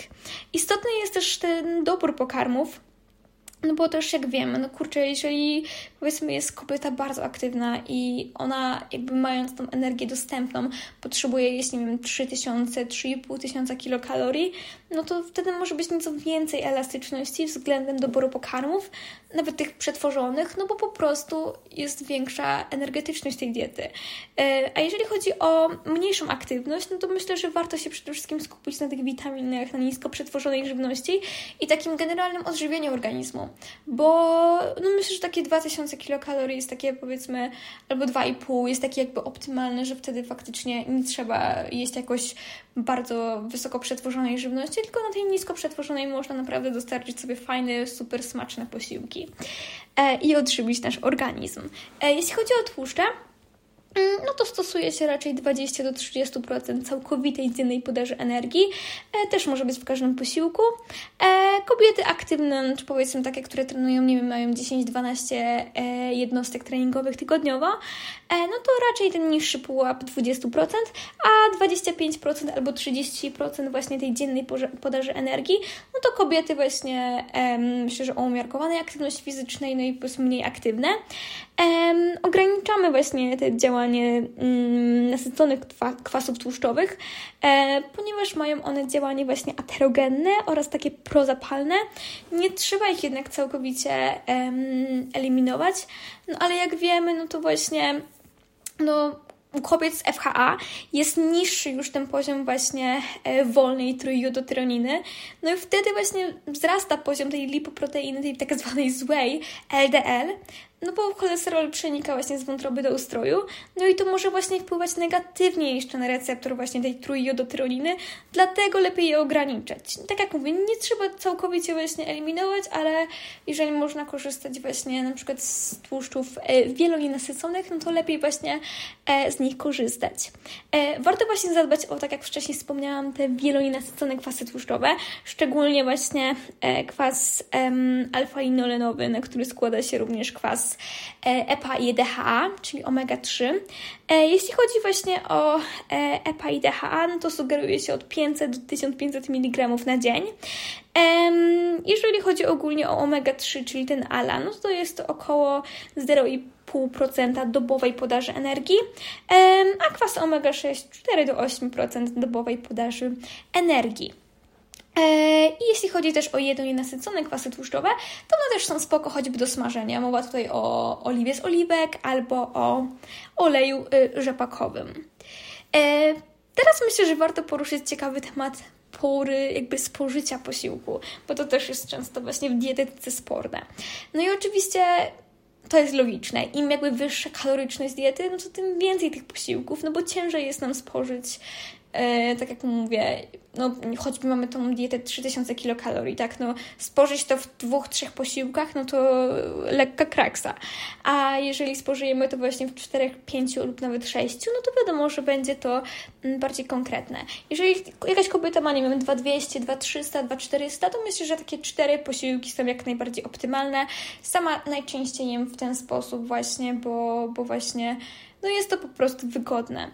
Istotny jest też ten dobór pokarmów, no bo też jak wiemy, no kurczę, jeżeli powiedzmy jest kobieta bardzo aktywna i ona jakby mając tą energię dostępną potrzebuje jeść, nie wiem, 3000, 3500 kilokalorii, no to wtedy może być nieco więcej elastyczności względem doboru pokarmów, nawet tych przetworzonych, no bo po prostu jest większa energetyczność tej diety. E, a jeżeli chodzi o mniejszą aktywność, no to myślę, że warto się przede wszystkim skupić na tych witaminach, na nisko przetworzonej żywności i takim generalnym odżywieniu organizmu, bo no myślę, że takie 2000 kilokalorii jest takie powiedzmy, albo 2,5 jest takie jakby optymalne, że wtedy faktycznie nie trzeba jeść jakoś bardzo wysoko przetworzonej żywności, tylko na tej nisko przetworzonej można naprawdę dostarczyć sobie fajne, super smaczne posiłki e, i odżywić nasz organizm. E, jeśli chodzi o tłuszcze, no to stosuje się raczej 20 do 30% całkowitej dziennej podaży energii. E, też może być w każdym posiłku. E, kobiety aktywne, czy powiedzmy takie, które trenują, nie wiem, mają 10-12 e, jednostek treningowych tygodniowo, no to raczej ten niższy pułap 20%, a 25% albo 30% właśnie tej dziennej podaży energii, no to kobiety właśnie myślę, że o umiarkowanej aktywności fizycznej, no i plus mniej aktywne. Ograniczamy właśnie te działanie mm, nasyconych kwasów tłuszczowych, e, ponieważ mają one działanie właśnie aterogenne oraz takie prozapalne. Nie trzeba ich jednak całkowicie eliminować, no ale jak wiemy, no to właśnie no, u kobiet z FHA jest niższy już ten poziom właśnie e, wolnej trójjodotyroniny. No i wtedy właśnie wzrasta poziom tej lipoproteiny, tej tak zwanej złej LDL, no bo cholesterol przenika właśnie z wątroby do ustroju, no i to może właśnie wpływać negatywnie jeszcze na receptor właśnie tej trójjodotyroniny, dlatego lepiej je ograniczać. Tak jak mówię, nie trzeba całkowicie właśnie eliminować, ale jeżeli można korzystać właśnie na przykład z tłuszczów e, wielonienasyconych, no to lepiej właśnie e, z nich korzystać. E, warto właśnie zadbać o, tak jak wcześniej wspomniałam, te wielonienasycone kwasy tłuszczowe, szczególnie właśnie kwas alfa-inolenowy, na który składa się również kwas EPA i DHA, czyli omega-3. E, jeśli chodzi właśnie o EPA i DHA, no to sugeruje się od 500 do 1500 mg na dzień. Jeżeli chodzi ogólnie o omega-3, czyli ten ALA, no to jest to około 0,5% dobowej podaży energii, a kwas omega-6 4 do 8% dobowej podaży energii. E, I jeśli chodzi też o jedno nienasycone kwasy tłuszczowe, to one też są spoko choćby do smażenia. Mowa tutaj o oliwie z oliwek albo o oleju y, rzepakowym. E, teraz myślę, że warto poruszyć ciekawy temat pory jakby spożycia posiłku, bo to też jest często właśnie w dietetyce sporne. No i oczywiście to jest logiczne. Im jakby wyższa kaloryczność diety, no to tym więcej tych posiłków, no bo ciężej jest nam spożyć tak jak mówię, no choćby mamy tą dietę 3000 kilokalorii, tak, no spożyć to w dwóch, trzech posiłkach, no to lekka kraksa. A jeżeli spożyjemy to właśnie w czterech, pięciu lub nawet sześciu, no to wiadomo, że będzie to mm, bardziej konkretne. Jeżeli jakaś kobieta ma, nie wiem, 2200, 2300, 2400, to myślę, że takie cztery posiłki są jak najbardziej optymalne. Sama najczęściej jem w ten sposób właśnie, bo, bo właśnie no jest to po prostu wygodne.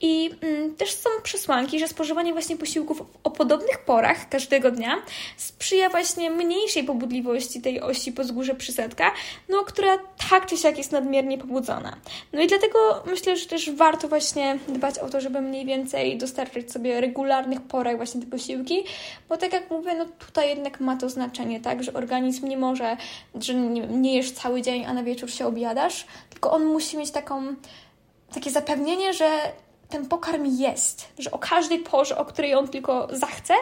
I mm, też są przesłanki, że spożywanie właśnie posiłków o podobnych porach każdego dnia sprzyja właśnie mniejszej pobudliwości tej osi pozgórze przysadka, no która tak czy siak jest nadmiernie pobudzona. No i dlatego myślę, że też warto właśnie dbać o to, żeby mniej więcej dostarczyć sobie regularnych porach właśnie te posiłki, bo tak jak mówię, no tutaj jednak ma to znaczenie, tak, że organizm nie może, że nie, nie jesz cały dzień, a na wieczór się obiadasz, tylko on musi mieć taką takie zapewnienie, że ten pokarm jest, że o każdej porze, o której on tylko zachce,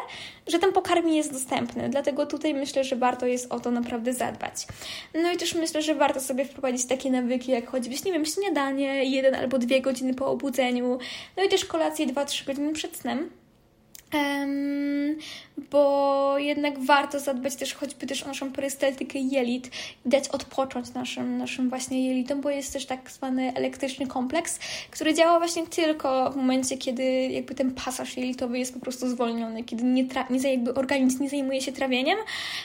że ten pokarm jest dostępny. Dlatego tutaj myślę, że warto jest o to naprawdę zadbać. No i też myślę, że warto sobie wprowadzić takie nawyki, jak choćby, nie wiem, śniadanie jeden albo dwie godziny po obudzeniu, no i też kolację 2-3 godziny przed snem bo jednak warto zadbać też choćby też o naszą perystaltykę jelit dać odpocząć naszym, naszym właśnie jelitom, bo jest też tak zwany elektryczny kompleks, który działa właśnie tylko w momencie, kiedy jakby ten pasaż jelitowy jest po prostu zwolniony, kiedy nie, tra- nie jakby organizm nie zajmuje się trawieniem, e,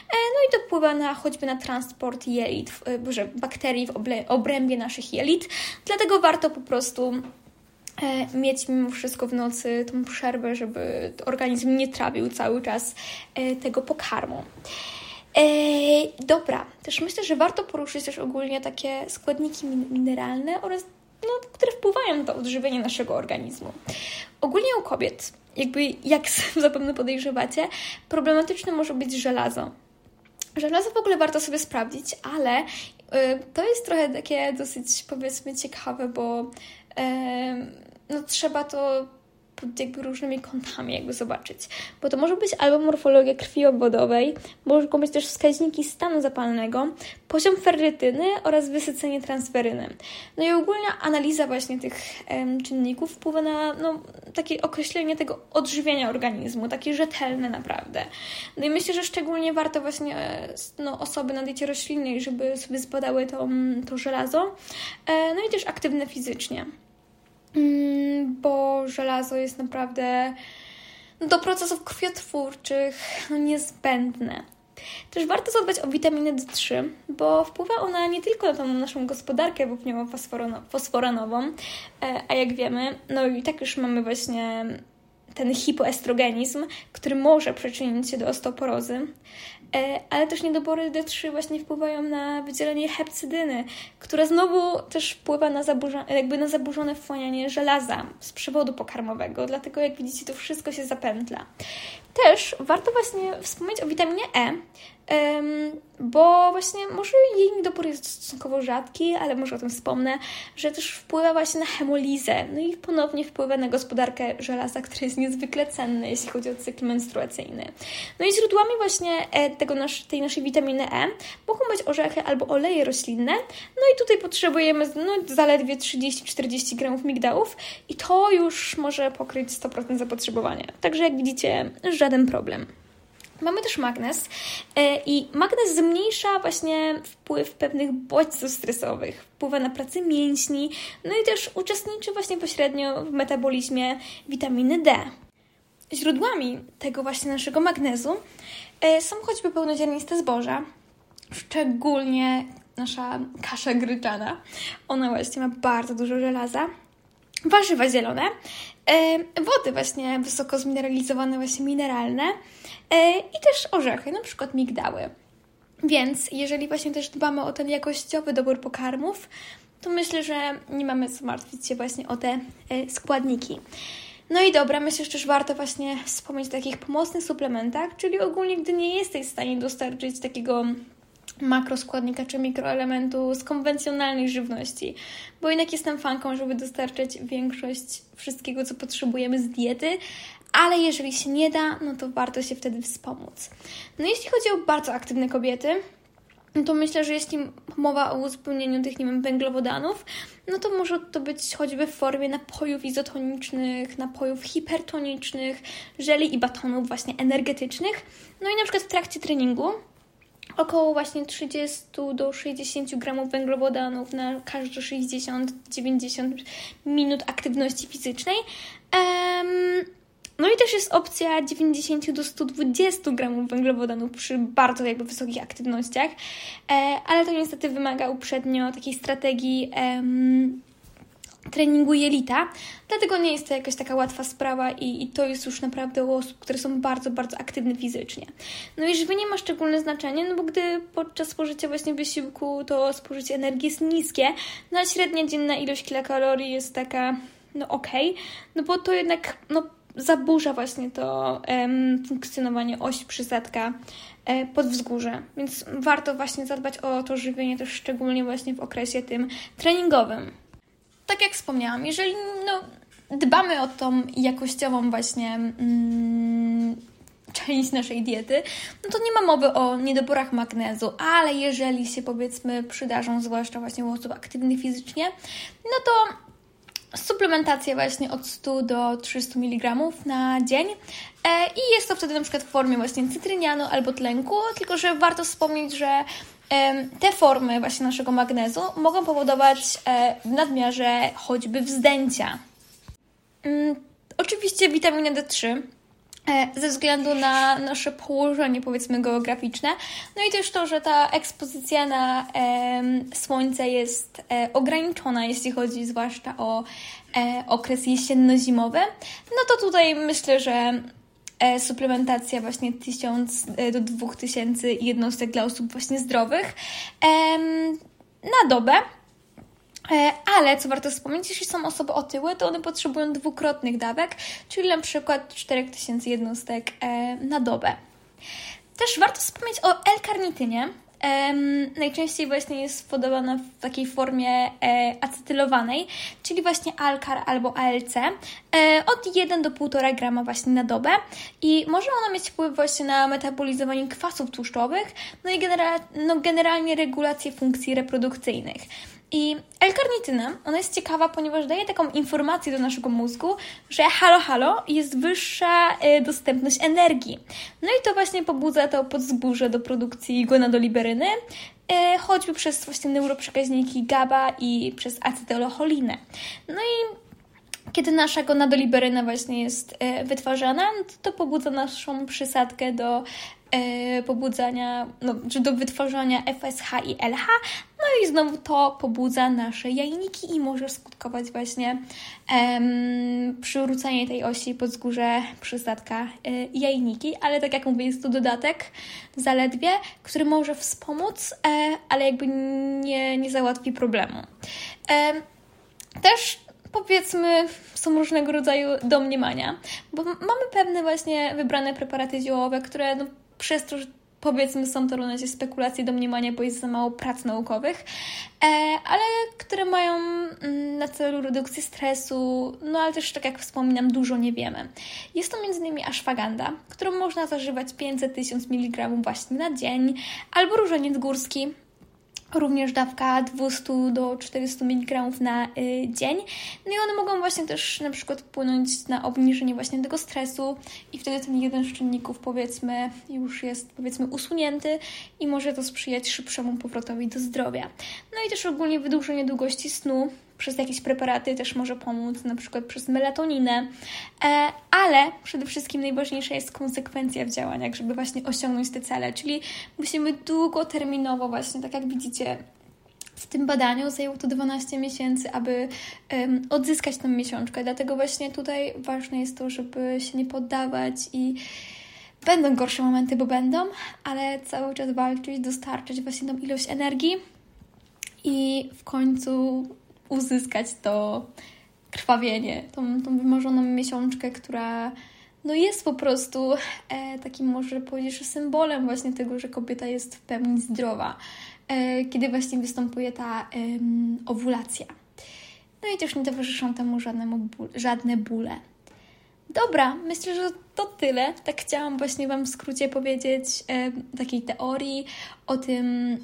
no i to wpływa na choćby na transport jelit, w, e, bakterii w obrębie naszych jelit, dlatego warto po prostu mieć mimo wszystko w nocy tą przerwę, żeby organizm nie trawił cały czas e, tego pokarmu. E, dobra, też myślę, że warto poruszyć też ogólnie takie składniki mineralne oraz no, które wpływają na to odżywienie naszego organizmu. Ogólnie u kobiet, jakby jak zapewne podejrzewacie, problematyczne może być żelazo. Żelazo w ogóle warto sobie sprawdzić, ale to jest trochę takie dosyć powiedzmy ciekawe, bo no trzeba to pod jakby różnymi kątami jakby zobaczyć. Bo to może być albo morfologia krwi obwodowej, mogą być też wskaźniki stanu zapalnego, poziom ferrytyny oraz wysycenie transferyny. No i ogólnie analiza właśnie tych em, czynników wpływa na no, takie określenie tego odżywiania organizmu, takie rzetelne naprawdę. No i myślę, że szczególnie warto właśnie no, osoby na diecie roślinnej, żeby sobie zbadały to, to żelazo, e, no i też aktywne fizycznie. Mm, bo żelazo jest naprawdę do procesów krwiotwórczych no, niezbędne. Też warto zadbać o witaminę D3, bo wpływa ona nie tylko na tą naszą gospodarkę wapniowo-fosforanową, e, a jak wiemy, no i tak już mamy właśnie ten hipoestrogenizm, który może przyczynić się do osteoporozy, ale też niedobory D3 właśnie wpływają na wydzielenie hepcydyny, która znowu też wpływa na, zaburza, jakby na zaburzone wchłanianie żelaza z przewodu pokarmowego, dlatego jak widzicie to wszystko się zapętla. Też warto właśnie wspomnieć o witaminie E, bo właśnie może jej niedobór jest stosunkowo rzadki, ale może o tym wspomnę, że też wpływa właśnie na hemolizę, no i ponownie wpływa na gospodarkę żelaza, który jest niezwykle cenny, jeśli chodzi o cykl menstruacyjny. No i źródłami właśnie e, tego nasz, tej naszej witaminy E mogą być orzechy albo oleje roślinne, no i tutaj potrzebujemy no, zaledwie 30-40 gramów migdałów i to już może pokryć 100% zapotrzebowania. Także jak widzicie, żaden problem. Mamy też magnez e, i magnez zmniejsza właśnie wpływ pewnych bodźców stresowych, wpływa na pracę mięśni, no i też uczestniczy właśnie pośrednio w metabolizmie witaminy D. Źródłami tego właśnie naszego magnezu e, są choćby pełnoziarniste zboża, szczególnie nasza kasza gryczana. Ona właśnie ma bardzo dużo żelaza. Warzywa zielone, e, wody właśnie wysoko zmineralizowane, właśnie mineralne, i też orzechy, na przykład migdały. Więc jeżeli właśnie też dbamy o ten jakościowy dobór pokarmów, to myślę, że nie mamy co martwić się właśnie o te e, składniki. No i dobra, myślę, że też warto właśnie wspomnieć o takich pomocnych suplementach, czyli ogólnie, gdy nie jesteś w stanie dostarczyć takiego makroskładnika czy mikroelementu z konwencjonalnej żywności, bo jednak jestem fanką, żeby dostarczać większość wszystkiego, co potrzebujemy z diety, ale jeżeli się nie da, no to warto się wtedy wspomóc. No jeśli chodzi o bardzo aktywne kobiety, no to myślę, że jeśli mowa o uzupełnieniu tych, nie wiem, węglowodanów, no to może to być choćby w formie napojów izotonicznych, napojów hipertonicznych, żeli i batonów właśnie energetycznych. No i na przykład w trakcie treningu około właśnie 30 do 60 gramów węglowodanów na każde 60-90 minut aktywności fizycznej. Um, no i też jest opcja 90 do 120 gramów węglowodanów przy bardzo jakby wysokich aktywnościach, e, ale to niestety wymaga uprzednio takiej strategii em, treningu jelita, dlatego nie jest to jakaś taka łatwa sprawa i, i, to jest już naprawdę u osób, które są bardzo, bardzo aktywne fizycznie. No i żywienie ma szczególne znaczenie, no bo gdy podczas spożycia właśnie wysiłku to spożycie energii jest niskie, no a średnia dzienna ilość kilokalorii jest taka, no okej, okay, no bo to jednak, no zaburza właśnie to funkcjonowanie osi przysadka e, pod wzgórze. Więc warto właśnie zadbać o to żywienie też szczególnie właśnie w okresie tym treningowym. Tak jak wspomniałam, jeżeli no, dbamy o tą jakościową właśnie mm, część naszej diety, no to nie ma mowy o niedoborach magnezu, ale jeżeli się powiedzmy przydarzą, zwłaszcza właśnie u osób aktywnych fizycznie, no to suplementacja właśnie od 100 do 300 mg na dzień. E, I jest to wtedy na przykład w formie właśnie cytrynianu albo tlenku, tylko że warto wspomnieć, że te formy właśnie naszego magnezu mogą powodować e, w nadmiarze choćby wzdęcia. Mm, oczywiście witaminę D3 E, ze względu na nasze położenie, powiedzmy, geograficzne. No i też to, że ta ekspozycja na e, słońce jest e, ograniczona, jeśli chodzi zwłaszcza o e, okres jesienno-zimowy. No to tutaj myślę, że e, suplementacja właśnie 1000 e, do 2000 jednostek dla osób właśnie zdrowych na dobę E, ale co warto wspomnieć, jeśli są osoby otyłe, to one potrzebują dwukrotnych dawek, czyli na przykład 4000 jednostek e, na dobę. Też warto wspomnieć o L-karnitynie, najczęściej właśnie jest podawana w takiej formie e, acetylowanej, czyli właśnie Alkar albo ALC, e, od 1 do 1,5 grama właśnie na dobę i może ona mieć wpływ właśnie na metabolizowanie kwasów tłuszczowych, no i genera no generalnie regulację funkcji reprodukcyjnych. I L-karnityna, ona jest ciekawa, ponieważ daje taką informację do naszego mózgu, że halo, halo, jest wyższa y, dostępność energii. No i to właśnie pobudza to podzgórze do produkcji gonadoliberyny, y, choćby przez właśnie neuroprzekaźniki GABA i przez acetylocholinę. No i kiedy nasza gonadoliberyna właśnie jest y, wytwarzana, no to, pobudza naszą przysadkę do pobudzania, no, czy do wytworzenia FSH i LH, no i znowu to pobudza nasze jajniki i może skutkować właśnie um, przywrócenie tej osi pod wzgórze przysadka e, jajniki, ale tak jak mówię, jest to dodatek zaledwie, który może wspomóc, e, ale jakby nie, nie załatwi problemu. E, też powiedzmy, są różnego rodzaju domniemania, bo mamy pewne właśnie wybrane preparaty ziołowe, które no, przez to, że powiedzmy są to na spekulacje, domniemania, bo jest za mało prac naukowych, e, ale które mają mm, na celu redukcję stresu, no ale też, tak jak wspominam, dużo nie wiemy. Jest to m.in. ashwaganda, którą można zażywać 500-1000 mg właśnie na dzień, albo różaniec górski, również dawka 200 do 400 mg na y, dzień. No i one mogą właśnie też na przykład wpłynąć na obniżenie właśnie tego stresu i wtedy ten jeden z czynników powiedzmy już jest powiedzmy usunięty i może to sprzyjać szybszemu powrotowi do zdrowia. No i też ogólnie wydłużenie długości snu, przez jakieś preparaty też może pomóc, na przykład przez melatoninę, e, ale przede wszystkim najważniejsza jest konsekwencja w działaniach, żeby właśnie osiągnąć te cele, czyli musimy długoterminowo właśnie, tak jak widzicie, w tym badaniu zajęło to 12 miesięcy, aby um, odzyskać tę miesiączkę. Dlatego właśnie tutaj ważne jest to, żeby się nie poddawać i będą gorsze momenty, bo będą, ale cały czas walczyć, dostarczyć właśnie tą ilość energii i w końcu uzyskać to krwawienie, tą, tą wymarzoną miesiączkę, która no jest po prostu e, takim, może powiedzieć, symbolem właśnie tego, że kobieta jest w pełni zdrowa, e, kiedy właśnie występuje ta e, owulacja. No i też nie towarzyszą temu żadnemu ból, żadne bóle. Dobra, myślę, że to tyle. Tak chciałam właśnie Wam w skrócie powiedzieć e, takiej teorii o tym,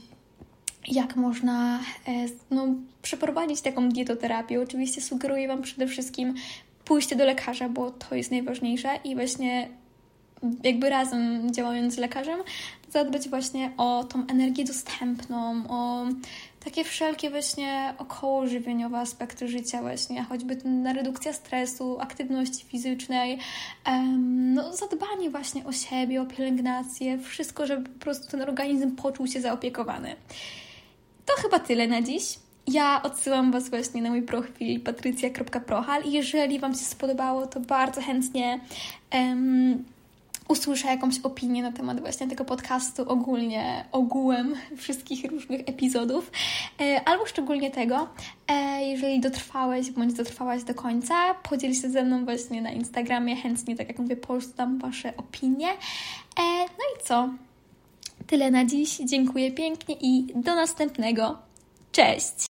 jak można e, no, przeprowadzić taką dietoterapię. Oczywiście sugeruję Wam przede wszystkim pójście do lekarza, bo to jest najważniejsze i właśnie jakby razem działając z lekarzem zadbać właśnie o tą energię dostępną, o takie wszelkie właśnie około żywieniowe aspekty życia właśnie, choćby na redukcja stresu, aktywności fizycznej, no zadbanie właśnie o siebie, o pielęgnację, wszystko, żeby po prostu ten organizm poczuł się zaopiekowany. To chyba tyle na dziś. Ja odsyłam Was właśnie na mój profil patrycja.prochal jeżeli Wam się spodobało, to bardzo chętnie um, usłyszę jakąś opinię na temat właśnie tego podcastu ogólnie, ogółem wszystkich różnych epizodów, e, albo szczególnie tego, e, jeżeli dotrwałeś bądź dotrwałaś do końca, podziel się ze mną właśnie na Instagramie, chętnie, tak jak mówię, poczytam Wasze opinie. E, no i co? Tyle na dziś. Dziękuję pięknie i do następnego. Cześć!